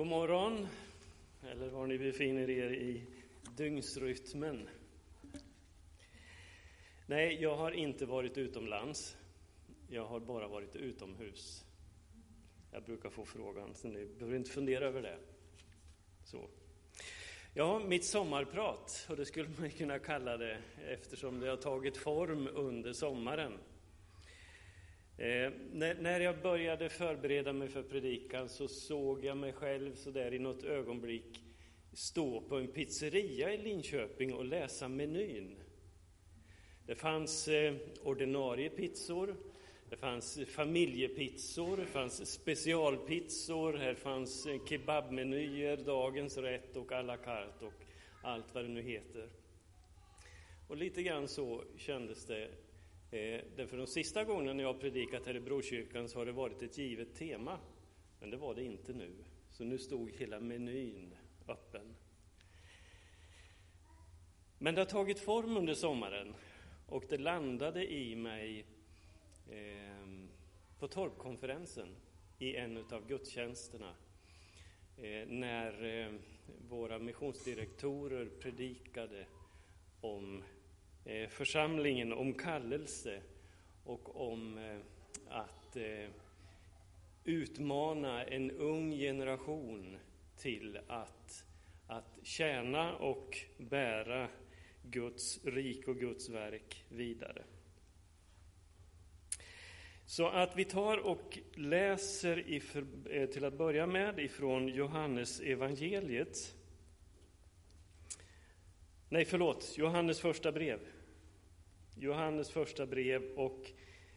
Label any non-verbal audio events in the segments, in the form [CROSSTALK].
God morgon, eller var ni befinner er i dygnsrytmen. Nej, jag har inte varit utomlands. Jag har bara varit utomhus. Jag brukar få frågan, så ni behöver inte fundera över det. Så. Ja, mitt sommarprat, och det skulle man kunna kalla det eftersom det har tagit form under sommaren. Eh, när, när, jag började förbereda mig för predikan så såg jag mig själv så där i något ögonblick stå på en pizzeria i Linköping och läsa menyn. Det fanns eh, ordinarie pizzor, det fanns familjepizzor, det fanns specialpizzor, här fanns eh, kebabmenyer, dagens rätt och à la carte och allt vad det nu heter. Och lite grann så kändes det Eh, därför de sista gångerna jag har predikat här i Brokyrkan så har det varit ett givet tema. Men det var det inte nu. Så nu stod hela menyn öppen. Men det har tagit form under sommaren och det landade i mig eh, på torpkonferensen i en av gudstjänsterna eh, när eh, våra missionsdirektorer predikade om Eh, församlingen om kallelse och om eh, att eh, utmana en ung generation till att, att tjäna och bära Guds rik och Guds verk vidare. Så att vi tar och läser i, till att börja med ifrån Johannes evangeliet Nej, förlåt, Johannes första brev. Johannes första brev och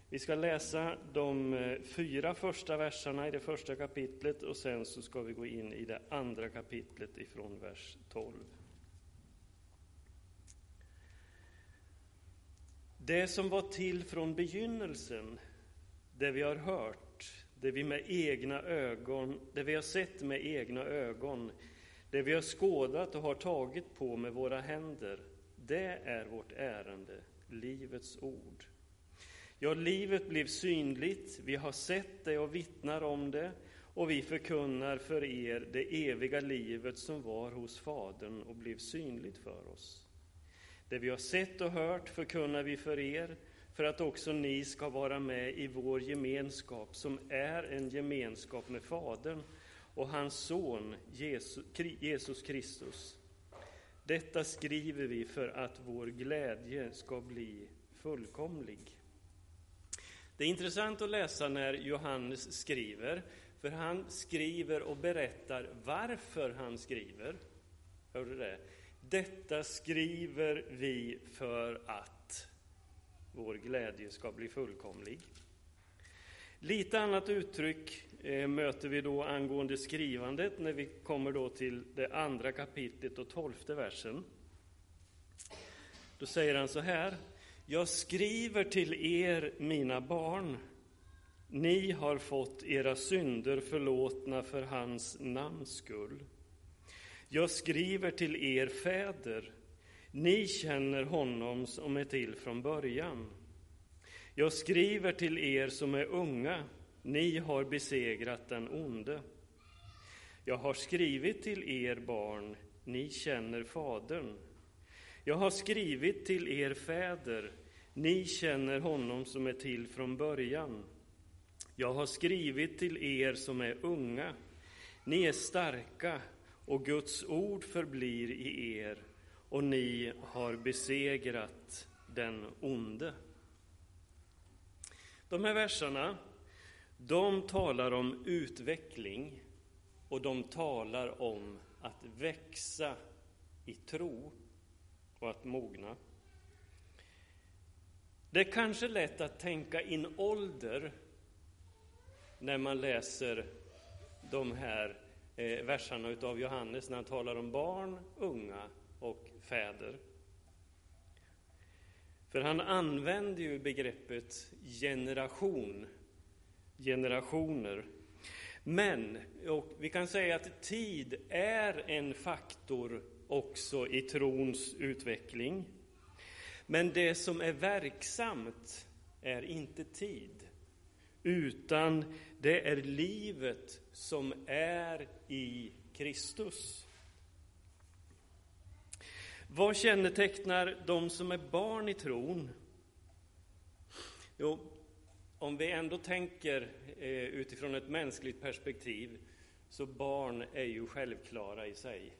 vi ska läsa de eh, fyra första verserna i det första kapitlet och sen så ska vi gå in i det andra kapitlet ifrån vers 12. Det som var till från begynnelsen, det vi har hört, det vi med egna ögon, det vi har sett med egna ögon, det vi har skådat och har tagit på med våra händer, det är vårt ärende, livets ord. Ja, livet blev synligt, vi har sett det och vittnar om det, och vi förkunnar för er det eviga livet som var hos Fadern och blev synligt för oss. Det vi har sett och hört förkunnar vi för er, för att också ni ska vara med i vår gemenskap, som är en gemenskap med Fadern och hans son Jesus Kristus. Detta skriver vi för att vår glädje ska bli fullkomlig. Det är intressant att läsa när Johannes skriver, för han skriver och berättar varför han skriver. Hör du det? Detta skriver vi för att vår glädje ska bli fullkomlig. Lite annat uttryck Eh, möter vi då angående skrivandet när vi kommer då till det andra kapitlet och tolfte versen. Då säger han så här. Jag skriver till er, mina barn. Ni har fått era synder förlåtna för hans namns skull. Jag skriver till er fäder. Ni känner honom som är till från början. Jag skriver till er som är unga, ni har besegrat den onde. Jag har skrivit till er barn, ni känner Fadern. Jag har skrivit till er fäder, ni känner honom som är till från början. Jag har skrivit till er som är unga, ni är starka och Guds ord förblir i er och ni har besegrat den onde. De här verserna, de talar om utveckling och de talar om att växa i tro och att mogna. Det är kanske lätt att tänka in ålder när man läser de här eh, verserna utav Johannes när han talar om barn, unga och fäder. För han använder ju begreppet generation, generationer. Men, och vi kan säga att tid är en faktor också i trons utveckling. Men det som är verksamt är inte tid, utan det är livet som är i Kristus. Vad kännetecknar de som är barn i tron? Jo, om vi ändå tänker eh, utifrån ett mänskligt perspektiv, så barn är ju självklara i sig.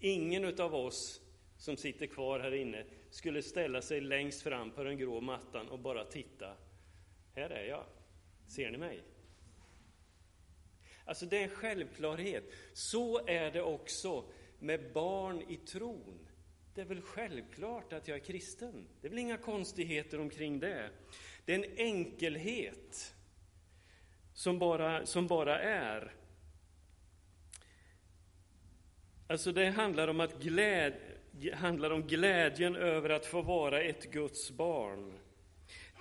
Ingen av oss som sitter kvar här inne skulle ställa sig längst fram på den grå mattan och bara titta. Här är jag. Ser ni mig? Alltså, det är en självklarhet. Så är det också med barn i tron. Det är väl självklart att jag är kristen. Det är väl inga konstigheter omkring det. Det är en enkelhet som bara, som bara är. Alltså det handlar om, att gläd, handlar om glädjen över att få vara ett Guds barn.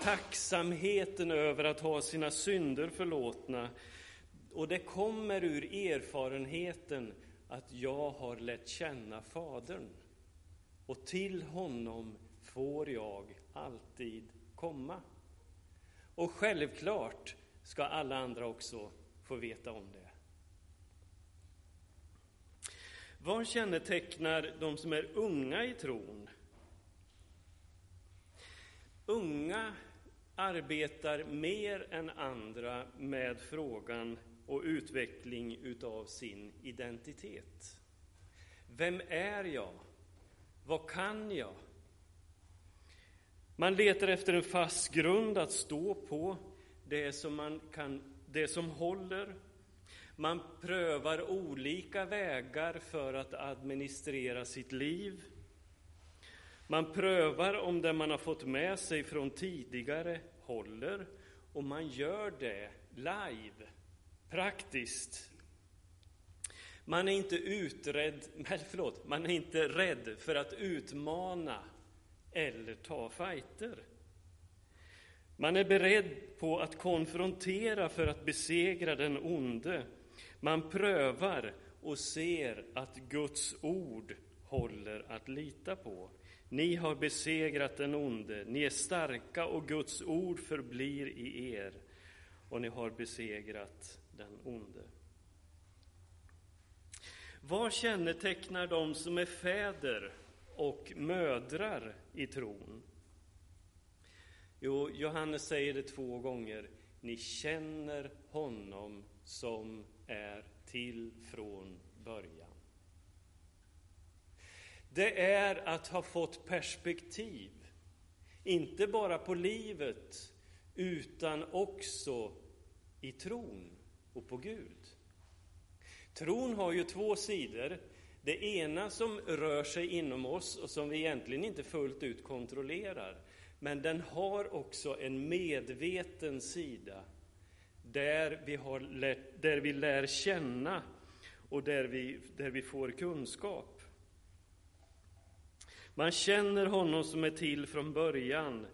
Tacksamheten över att ha sina synder förlåtna. Och det kommer ur erfarenheten att jag har lärt känna Fadern. Och till honom får jag alltid komma. Och självklart ska alla andra också få veta om det. Vad kännetecknar de som är unga i tron? Unga arbetar mer än andra med frågan och utveckling utav sin identitet. Vem är jag? Vad kan jag? Man letar efter en fast grund att stå på, det som, man kan, det som håller. Man prövar olika vägar för att administrera sitt liv. Man prövar om det man har fått med sig från tidigare håller, och man gör det live, praktiskt. Man är inte utredd, [LAUGHS] förlåt, man är inte rädd för att utmana eller ta fighter. Man är beredd på att konfrontera för att besegra den onde. Man prövar och ser att Guds ord håller att lita på. Ni har besegrat den onde, ni är starka och Guds ord förblir i er, och ni har besegrat den onde. Vad kännetecknar de som är fäder och mödrar i tron? Jo, Johannes säger det två gånger. Ni känner honom som är till från början. Det är att ha fått perspektiv, inte bara på livet, utan också i tron och på Gud. Tron har ju två sidor. Det ena som rör sig inom oss och som vi egentligen inte fullt ut kontrollerar. Men den har också en medveten sida där vi, har lärt, där vi lär känna och där vi, där vi får kunskap. Man känner honom som är till från början.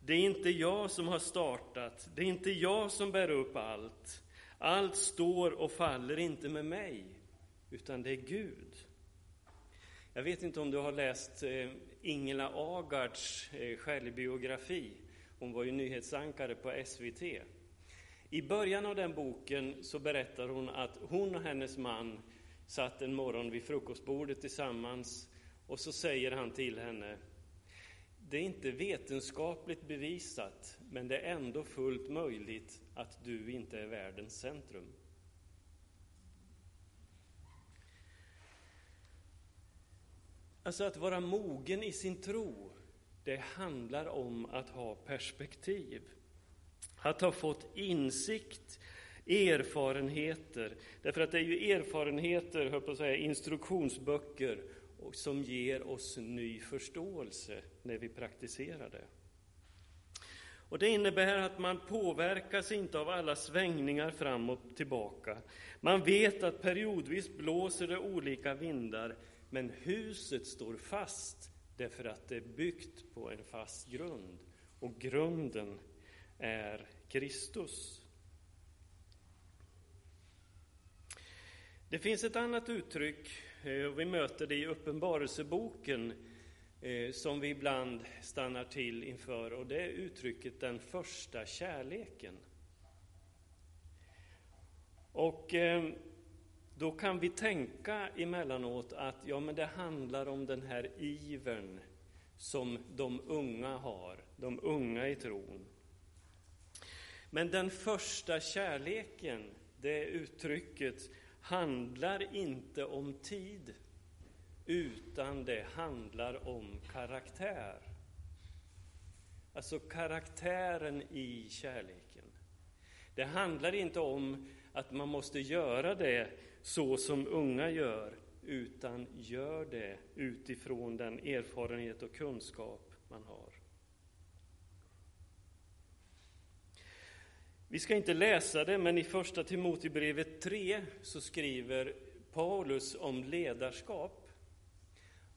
Det är inte jag som har startat, det är inte jag som bär upp allt. Allt står och faller inte med mig, utan det är Gud. Jag vet inte om du har läst eh, Ingela Agards eh, självbiografi. Hon var ju nyhetsankare på SVT. I början av den boken så berättar hon att hon och hennes man satt en morgon vid frukostbordet tillsammans och så säger han till henne det är inte vetenskapligt bevisat, men det är ändå fullt möjligt att du inte är världens centrum. Alltså att vara mogen i sin tro, det handlar om att ha perspektiv. Att ha fått insikt, erfarenheter. Därför att det är ju erfarenheter, höll på att säga, instruktionsböcker som ger oss ny förståelse när vi praktiserar det. Och Det innebär att man påverkas inte av alla svängningar fram och tillbaka. Man vet att periodvis blåser det olika vindar, men huset står fast därför att det är byggt på en fast grund. Och grunden är Kristus. Det finns ett annat uttryck, eh, och vi möter det i Uppenbarelseboken, eh, som vi ibland stannar till inför, och det är uttrycket den första kärleken. Och eh, då kan vi tänka emellanåt att ja, men det handlar om den här ivern som de unga har, de unga i tron. Men den första kärleken, det uttrycket, handlar inte om tid, utan det handlar om karaktär. Alltså karaktären i kärleken. Det handlar inte om att man måste göra det så som unga gör, utan gör det utifrån den erfarenhet och kunskap man har. Vi ska inte läsa det, men i Första Timoteusbrevet 3 så skriver Paulus om ledarskap.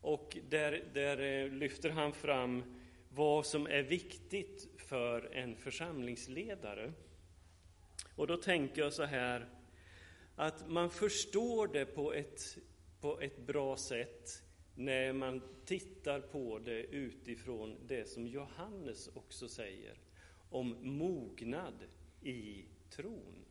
Och där, där eh, lyfter han fram vad som är viktigt för en församlingsledare. Och då tänker jag så här, att man förstår det på ett, på ett bra sätt när man tittar på det utifrån det som Johannes också säger om mognad i tron.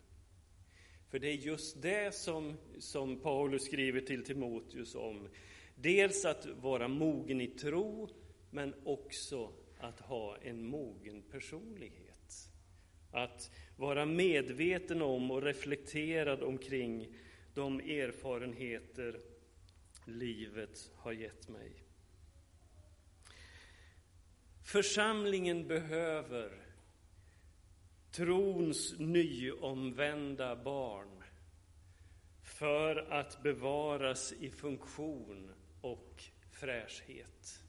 För det är just det som, som Paulus skriver till Timoteus om. Dels att vara mogen i tro, men också att ha en mogen personlighet. Att vara medveten om och reflekterad omkring de erfarenheter livet har gett mig. Församlingen behöver trons nyomvända barn för att bevaras i funktion och fräschhet.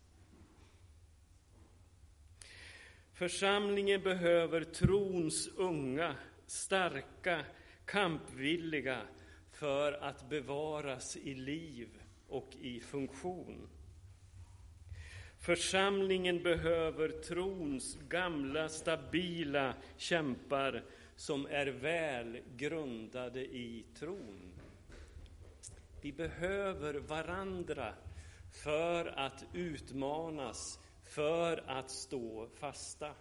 Församlingen behöver trons unga, starka, kampvilliga för att bevaras i liv och i funktion. Församlingen behöver trons gamla, stabila kämpar som är väl grundade i tron. Vi behöver varandra för att utmanas för att stå fasta.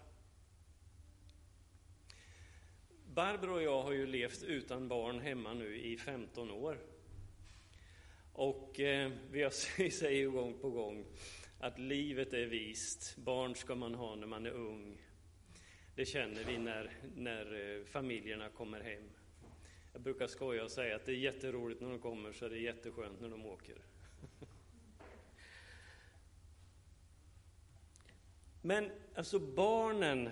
Barbro och jag har ju levt utan barn hemma nu i 15 år. Och eh, [LAUGHS] vi säger ju gång på gång att livet är vist, barn ska man ha när man är ung. Det känner vi när, när eh, familjerna kommer hem. Jag brukar skoja och säga att det är jätteroligt när de kommer, så är det jätteskönt när de åker. Men alltså barnen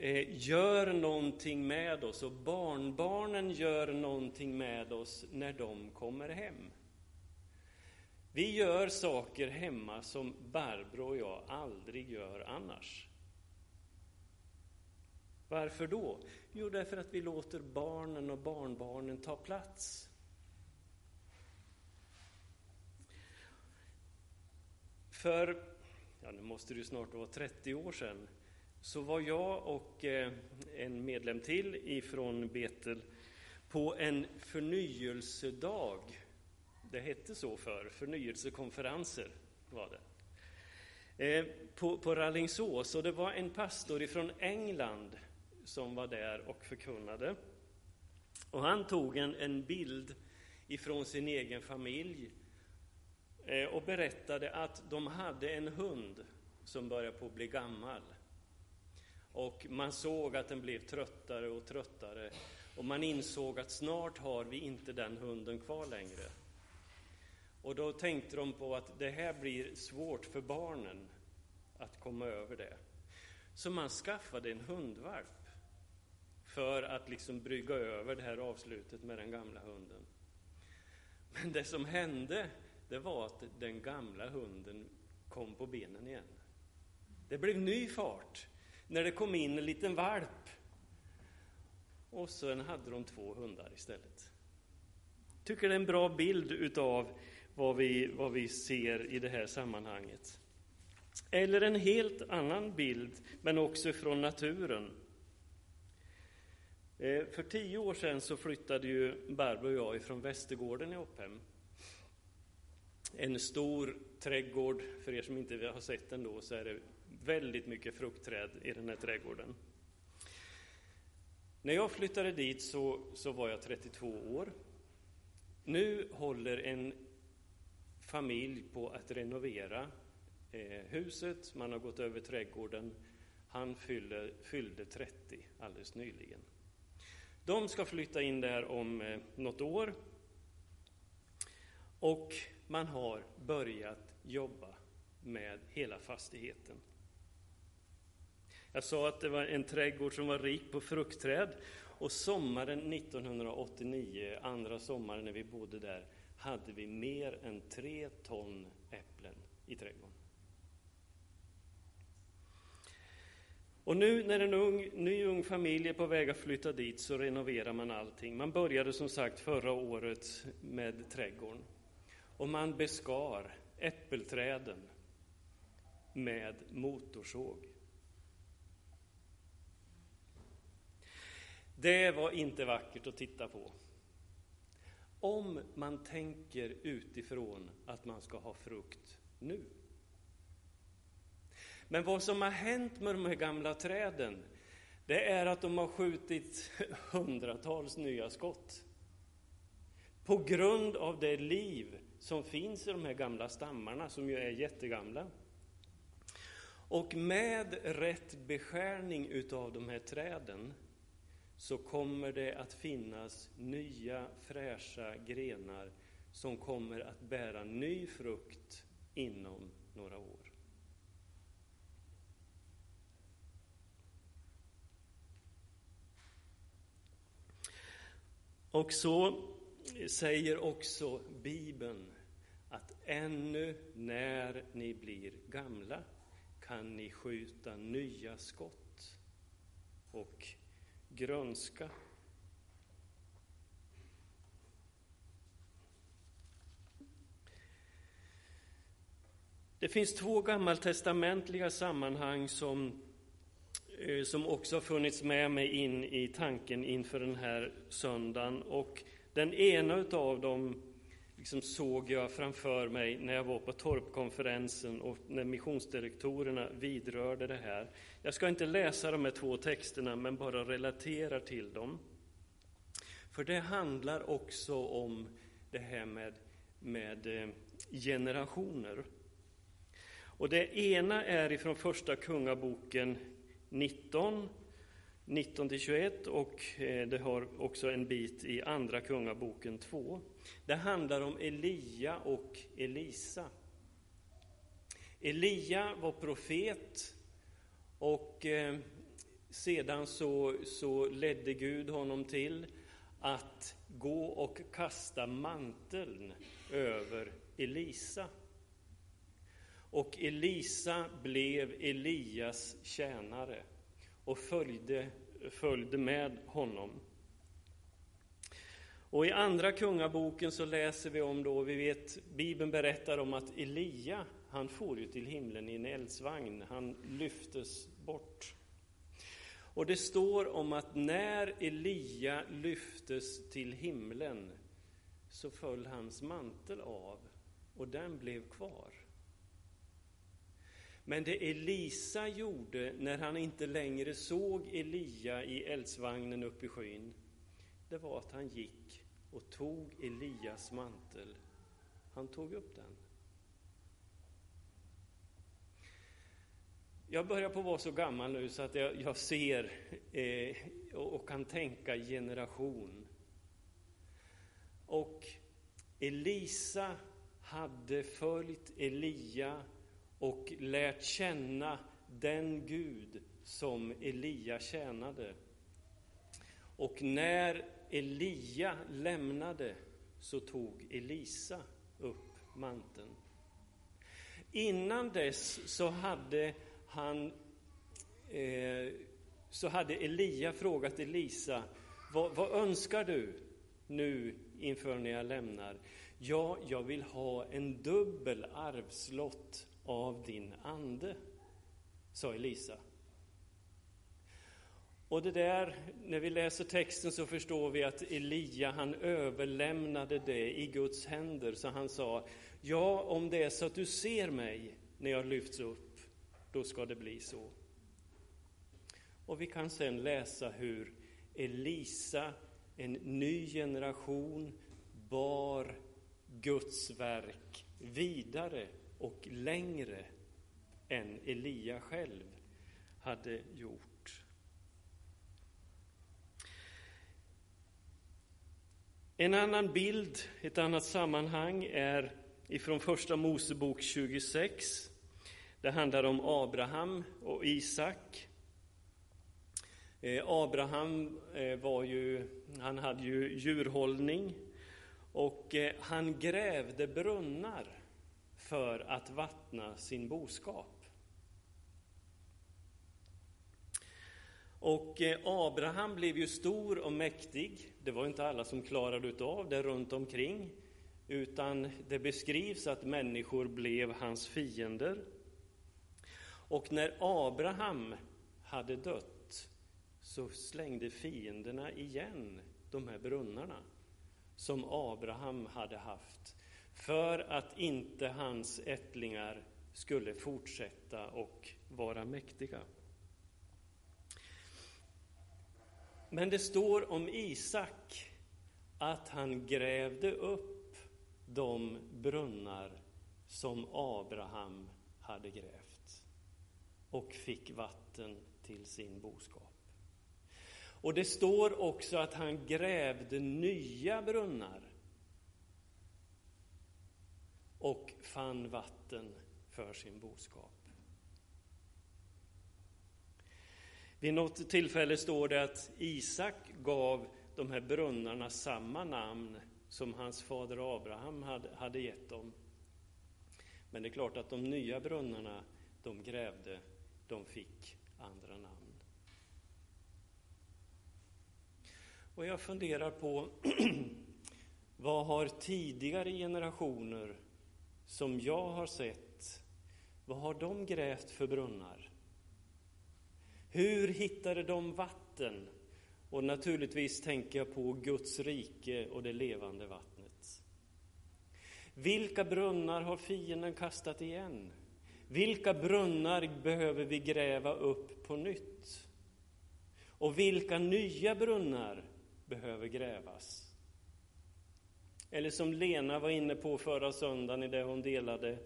eh, gör någonting med oss och barnbarnen gör någonting med oss när de kommer hem. Vi gör saker hemma som Barbro och jag aldrig gör annars. Varför då? Jo, därför att vi låter barnen och barnbarnen ta plats. För ja, nu måste det ju snart vara 30 år sedan, så var jag och eh, en medlem till ifrån Betel på en förnyelsedag. Det hette så för förnyelsekonferenser var det. Eh, på, på Rallingsås, och det var en pastor ifrån England som var där och förkunnade. Och han tog en, en bild ifrån sin egen familj Eh, Eh, och berättade att de hade en hund som började på bli gammal. Och man såg att den blev tröttare och tröttare och man insåg att snart har vi inte den hunden kvar längre. Och då tänkte de på att det här blir svårt för barnen att komma över det. Så man skaffade en hundvalp för att liksom brygga över det här avslutet med den gamla hunden. Men det som hände det var att den gamla hunden kom på benen igen. Det blev ny fart när det kom in en liten valp. Och sen hade de två hundar istället. Tycker det är en bra bild utav vad vi, vad vi ser i det här sammanhanget. Eller en helt annan bild, men också från naturen. Eh, för tio år sedan så flyttade ju Barbro och jag ifrån Västergården i Opphem en stor trädgård. För er som inte har sett den då så är det väldigt mycket fruktträd i den här trädgården. När jag flyttade dit så, så var jag 32 år. Nu håller en familj på att renovera eh, huset, man har gått över trädgården. Han fyllde, fyllde 30 alldeles nyligen. De ska flytta in där om eh, något år. Och man har börjat jobba med hela fastigheten. Jag sa att det var en trädgård som var rik på fruktträd och sommaren 1989, andra sommaren när vi bodde där, hade vi mer än tre ton äpplen i trädgården. Och nu när en ung, ny ung familj är på väg att flytta dit så renoverar man allting. Man började som sagt förra året med trädgården. Och man beskar äppelträden med motorsåg. Det var inte vackert att titta på. Om man tänker utifrån att man ska ha frukt nu. Men vad som har hänt med de här gamla träden, det är att de har skjutit hundratals nya skott. På grund av det liv som finns i de här gamla stammarna, som ju är jättegamla. Och med rätt beskärning utav de här träden så kommer det att finnas nya fräscha grenar som kommer att bära ny frukt inom några år. Och så säger också Bibeln att ännu när ni blir gamla kan ni skjuta nya skott och grönska. Det finns två gammaltestamentliga sammanhang som, eh, som också har funnits med mig in i tanken inför den här söndagen. Och den ena av dem liksom såg jag framför mig när jag var på Torpkonferensen och när missionsdirektorerna vidrörde det här. Jag ska inte läsa de här två texterna, men bara relatera till dem. För det handlar också om det här med, med eh, generationer. Och det ena är ifrån Första Kungaboken 19, 19 21 och eh, det har också en bit i Andra Kungaboken 2. Det handlar om Elia och Elisa. Elia var profet och eh, sedan så, så ledde Gud honom till att gå och kasta manteln över Elisa. Och Elisa blev Elias tjänare och följde, följde med honom. Och i Andra Kungaboken så läser vi om då, vi vet, Bibeln berättar om att Elia, han for ju till himlen i en eldsvagn, han lyftes bort. Och det står om att när Elia lyftes till himlen så föll hans mantel av och den blev kvar. Men det Elisa gjorde när han inte längre såg Elia i eldsvagnen uppe i skyn, det var att han gick och tog Elias mantel. Han tog upp den. Jag börjar på att vara så gammal nu så att jag, jag ser eh, och kan tänka generation. Och Elisa hade följt Elia och lärt känna den Gud som Elia tjänade. Och när Elia lämnade så tog Elisa upp manteln. Innan dess så hade han eh, så hade Elia frågat Elisa, vad, vad önskar du nu inför när jag lämnar? Ja, jag vill ha en dubbel arvslott av din ande, sa Elisa. Och det där, när vi läser texten så förstår vi att Elia, han överlämnade det i Guds händer, så han sa, ja, om det är så att du ser mig när jag lyfts upp, då ska det bli så. Och vi kan sedan läsa hur Elisa, en ny generation, bar Guds verk vidare och längre än Elia själv hade gjort. En annan bild, ett annat sammanhang är ifrån Första Mosebok 26. Det handlar om Abraham och Isak. Eh, Abraham eh, var ju, han hade ju djurhållning och eh, han grävde brunnar för att vattna sin boskap. Och eh, Abraham blev ju stor och mäktig. Det var inte alla som klarade av det runt omkring, utan det beskrivs att människor blev hans fiender. Och när Abraham hade dött så slängde fienderna igen de här brunnarna som Abraham hade haft för att inte hans ättlingar skulle fortsätta och vara mäktiga. Men det står om Isak att han grävde upp de brunnar som Abraham hade grävt och fick vatten till sin boskap. Och det står också att han grävde nya brunnar och fann vatten för sin boskap. Vid något tillfälle står det att Isak gav de här brunnarna samma namn som hans fader Abraham hade, hade gett dem. Men det är klart att de nya brunnarna de grävde, de fick andra namn. Och jag funderar på [CLEARS THROAT] vad har tidigare generationer som jag har sett, vad har de grävt för brunnar? Hur hittade de vatten? Och naturligtvis tänker jag på Guds rike och det levande vattnet. Vilka brunnar har fienden kastat igen? Vilka brunnar behöver vi gräva upp på nytt? Och vilka nya brunnar behöver grävas? Eller som Lena var inne på förra söndagen i det hon delade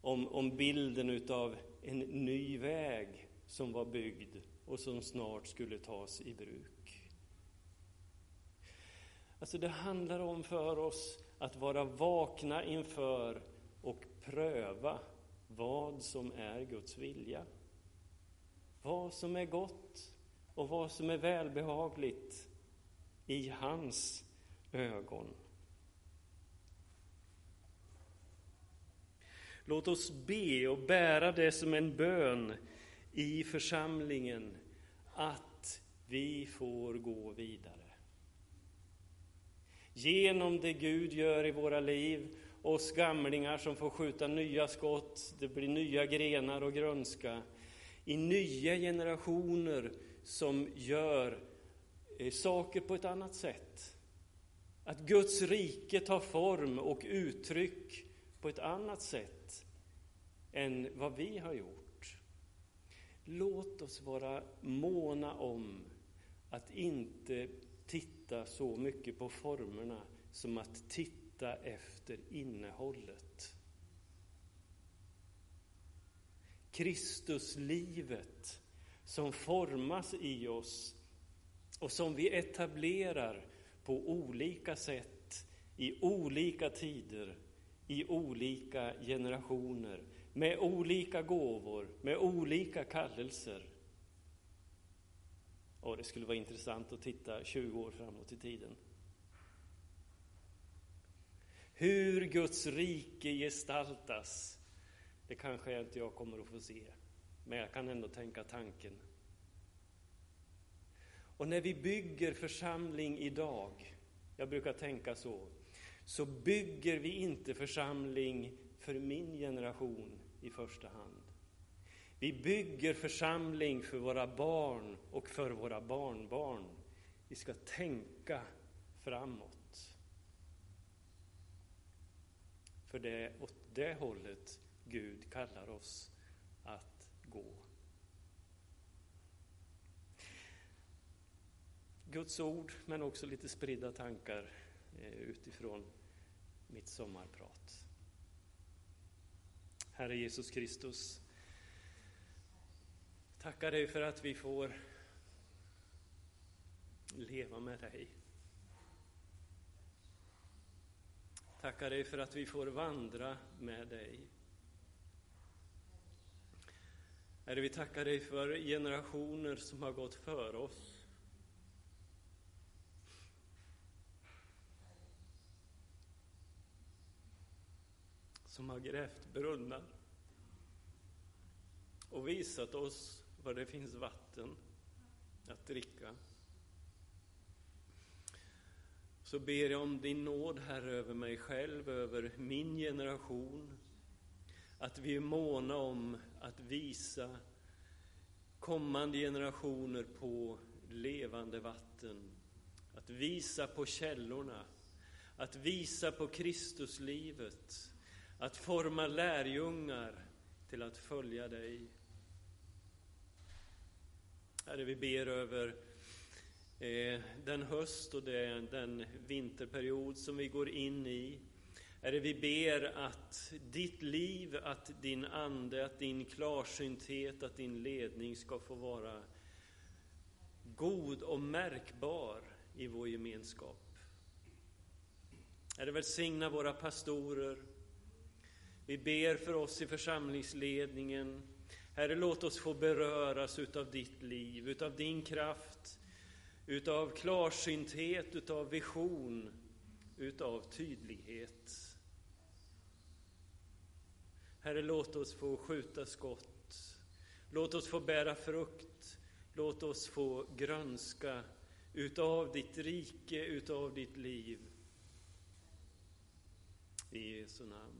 om, om bilden utav en ny väg som var byggd och som snart skulle tas i bruk. Alltså det handlar om för oss att vara vakna inför och pröva vad som är Guds vilja. Vad som är gott och vad som är välbehagligt i hans ögon. Låt oss be och bära det som en bön i församlingen att vi får gå vidare. Genom det Gud gör i våra liv, oss gamlingar som får skjuta nya skott, det blir nya grenar och grönska, i nya generationer som gör eh, saker på ett annat sätt. Att Guds rike tar form och uttryck på ett annat sätt än vad vi har gjort. Låt oss vara måna om att inte titta så mycket på formerna som att titta efter innehållet. Kristuslivet som formas i oss och som vi etablerar på olika sätt i olika tider, i olika generationer med olika gåvor, med olika kallelser. Och det skulle vara intressant att titta 20 år framåt i tiden. Hur Guds rike gestaltas, det kanske inte jag kommer att få se, men jag kan ändå tänka tanken. Och när vi bygger församling idag, jag brukar tänka så, så bygger vi inte församling för min generation i första hand. Vi bygger församling för våra barn och för våra barnbarn. Vi ska tänka framåt. För det är åt det hållet Gud kallar oss att gå. Guds ord, men också lite spridda tankar eh, utifrån mitt sommarprat. Herre Jesus Kristus, tackar dig för att vi får leva med dig. Tackar dig för att vi får vandra med dig. Herre, vi tackar dig för generationer som har gått före oss. Som har grävt brunnar och visat oss var det finns vatten att dricka. Så ber jag om din nåd, Herre, över mig själv, över min generation, att vi är måna om att visa kommande generationer på levande vatten, att visa på källorna, att visa på Kristuslivet, att forma lärjungar till att följa dig. Herre, vi ber över eh, den höst och den vinterperiod som vi går in i. Herre, vi ber att ditt liv, att din ande, att din klarsynthet, att din ledning ska få vara god och märkbar i vår gemenskap. Herre, välsigna våra pastorer. Vi ber för oss i församlingsledningen. Herre, låt oss få beröras utav ditt liv, utav din kraft, utav klarsynthet, utav vision, utav tydlighet. Herre, låt oss få skjuta skott. Låt oss få bära frukt. Låt oss få grönska utav ditt rike, utav ditt liv. I Jesu namn.